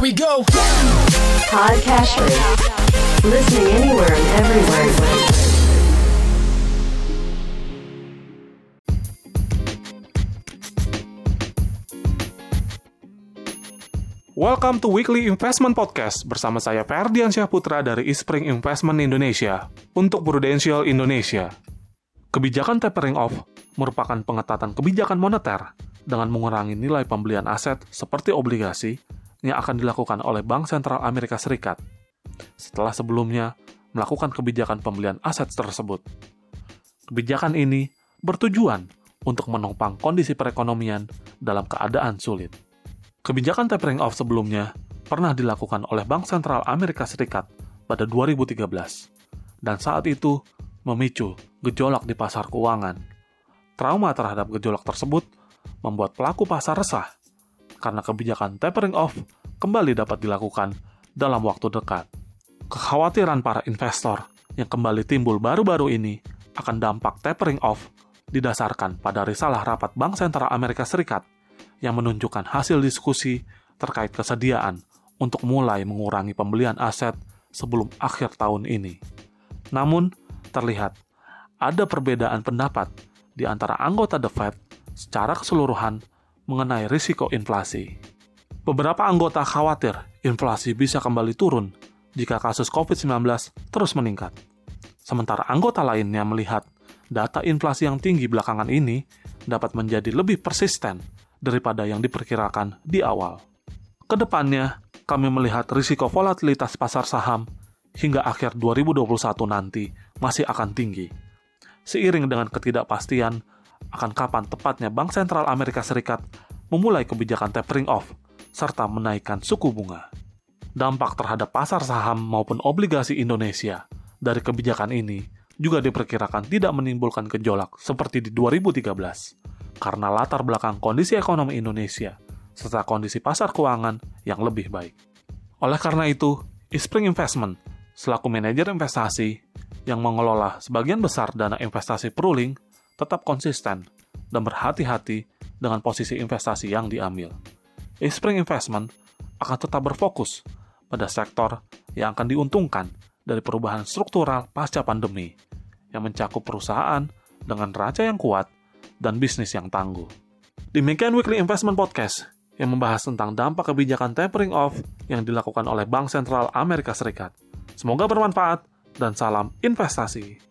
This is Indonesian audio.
Here we go. Podcasters. Listening anywhere and everywhere. Welcome to Weekly Investment Podcast bersama saya Ferdian Syahputra dari Ispring Investment Indonesia untuk Prudential Indonesia. Kebijakan tapering off merupakan pengetatan kebijakan moneter dengan mengurangi nilai pembelian aset seperti obligasi yang akan dilakukan oleh Bank Sentral Amerika Serikat setelah sebelumnya melakukan kebijakan pembelian aset tersebut. Kebijakan ini bertujuan untuk menopang kondisi perekonomian dalam keadaan sulit. Kebijakan tapering off sebelumnya pernah dilakukan oleh Bank Sentral Amerika Serikat pada 2013 dan saat itu memicu gejolak di pasar keuangan. Trauma terhadap gejolak tersebut membuat pelaku pasar resah karena kebijakan tapering off kembali dapat dilakukan dalam waktu dekat. Kekhawatiran para investor yang kembali timbul baru-baru ini akan dampak tapering off didasarkan pada risalah rapat Bank Sentral Amerika Serikat yang menunjukkan hasil diskusi terkait kesediaan untuk mulai mengurangi pembelian aset sebelum akhir tahun ini. Namun, terlihat ada perbedaan pendapat di antara anggota The Fed secara keseluruhan mengenai risiko inflasi. Beberapa anggota khawatir inflasi bisa kembali turun jika kasus COVID-19 terus meningkat. Sementara anggota lainnya melihat data inflasi yang tinggi belakangan ini dapat menjadi lebih persisten daripada yang diperkirakan di awal. Ke depannya, kami melihat risiko volatilitas pasar saham hingga akhir 2021 nanti masih akan tinggi. Seiring dengan ketidakpastian akan kapan tepatnya Bank Sentral Amerika Serikat memulai kebijakan tapering off serta menaikkan suku bunga. Dampak terhadap pasar saham maupun obligasi Indonesia dari kebijakan ini juga diperkirakan tidak menimbulkan gejolak seperti di 2013 karena latar belakang kondisi ekonomi Indonesia serta kondisi pasar keuangan yang lebih baik. Oleh karena itu, Ispring Investment selaku manajer investasi yang mengelola sebagian besar dana investasi Pruling tetap konsisten dan berhati-hati dengan posisi investasi yang diambil. Ispring Investment akan tetap berfokus pada sektor yang akan diuntungkan dari perubahan struktural pasca pandemi yang mencakup perusahaan dengan raca yang kuat dan bisnis yang tangguh. Demikian Weekly Investment Podcast yang membahas tentang dampak kebijakan tapering off yang dilakukan oleh Bank Sentral Amerika Serikat. Semoga bermanfaat dan salam investasi.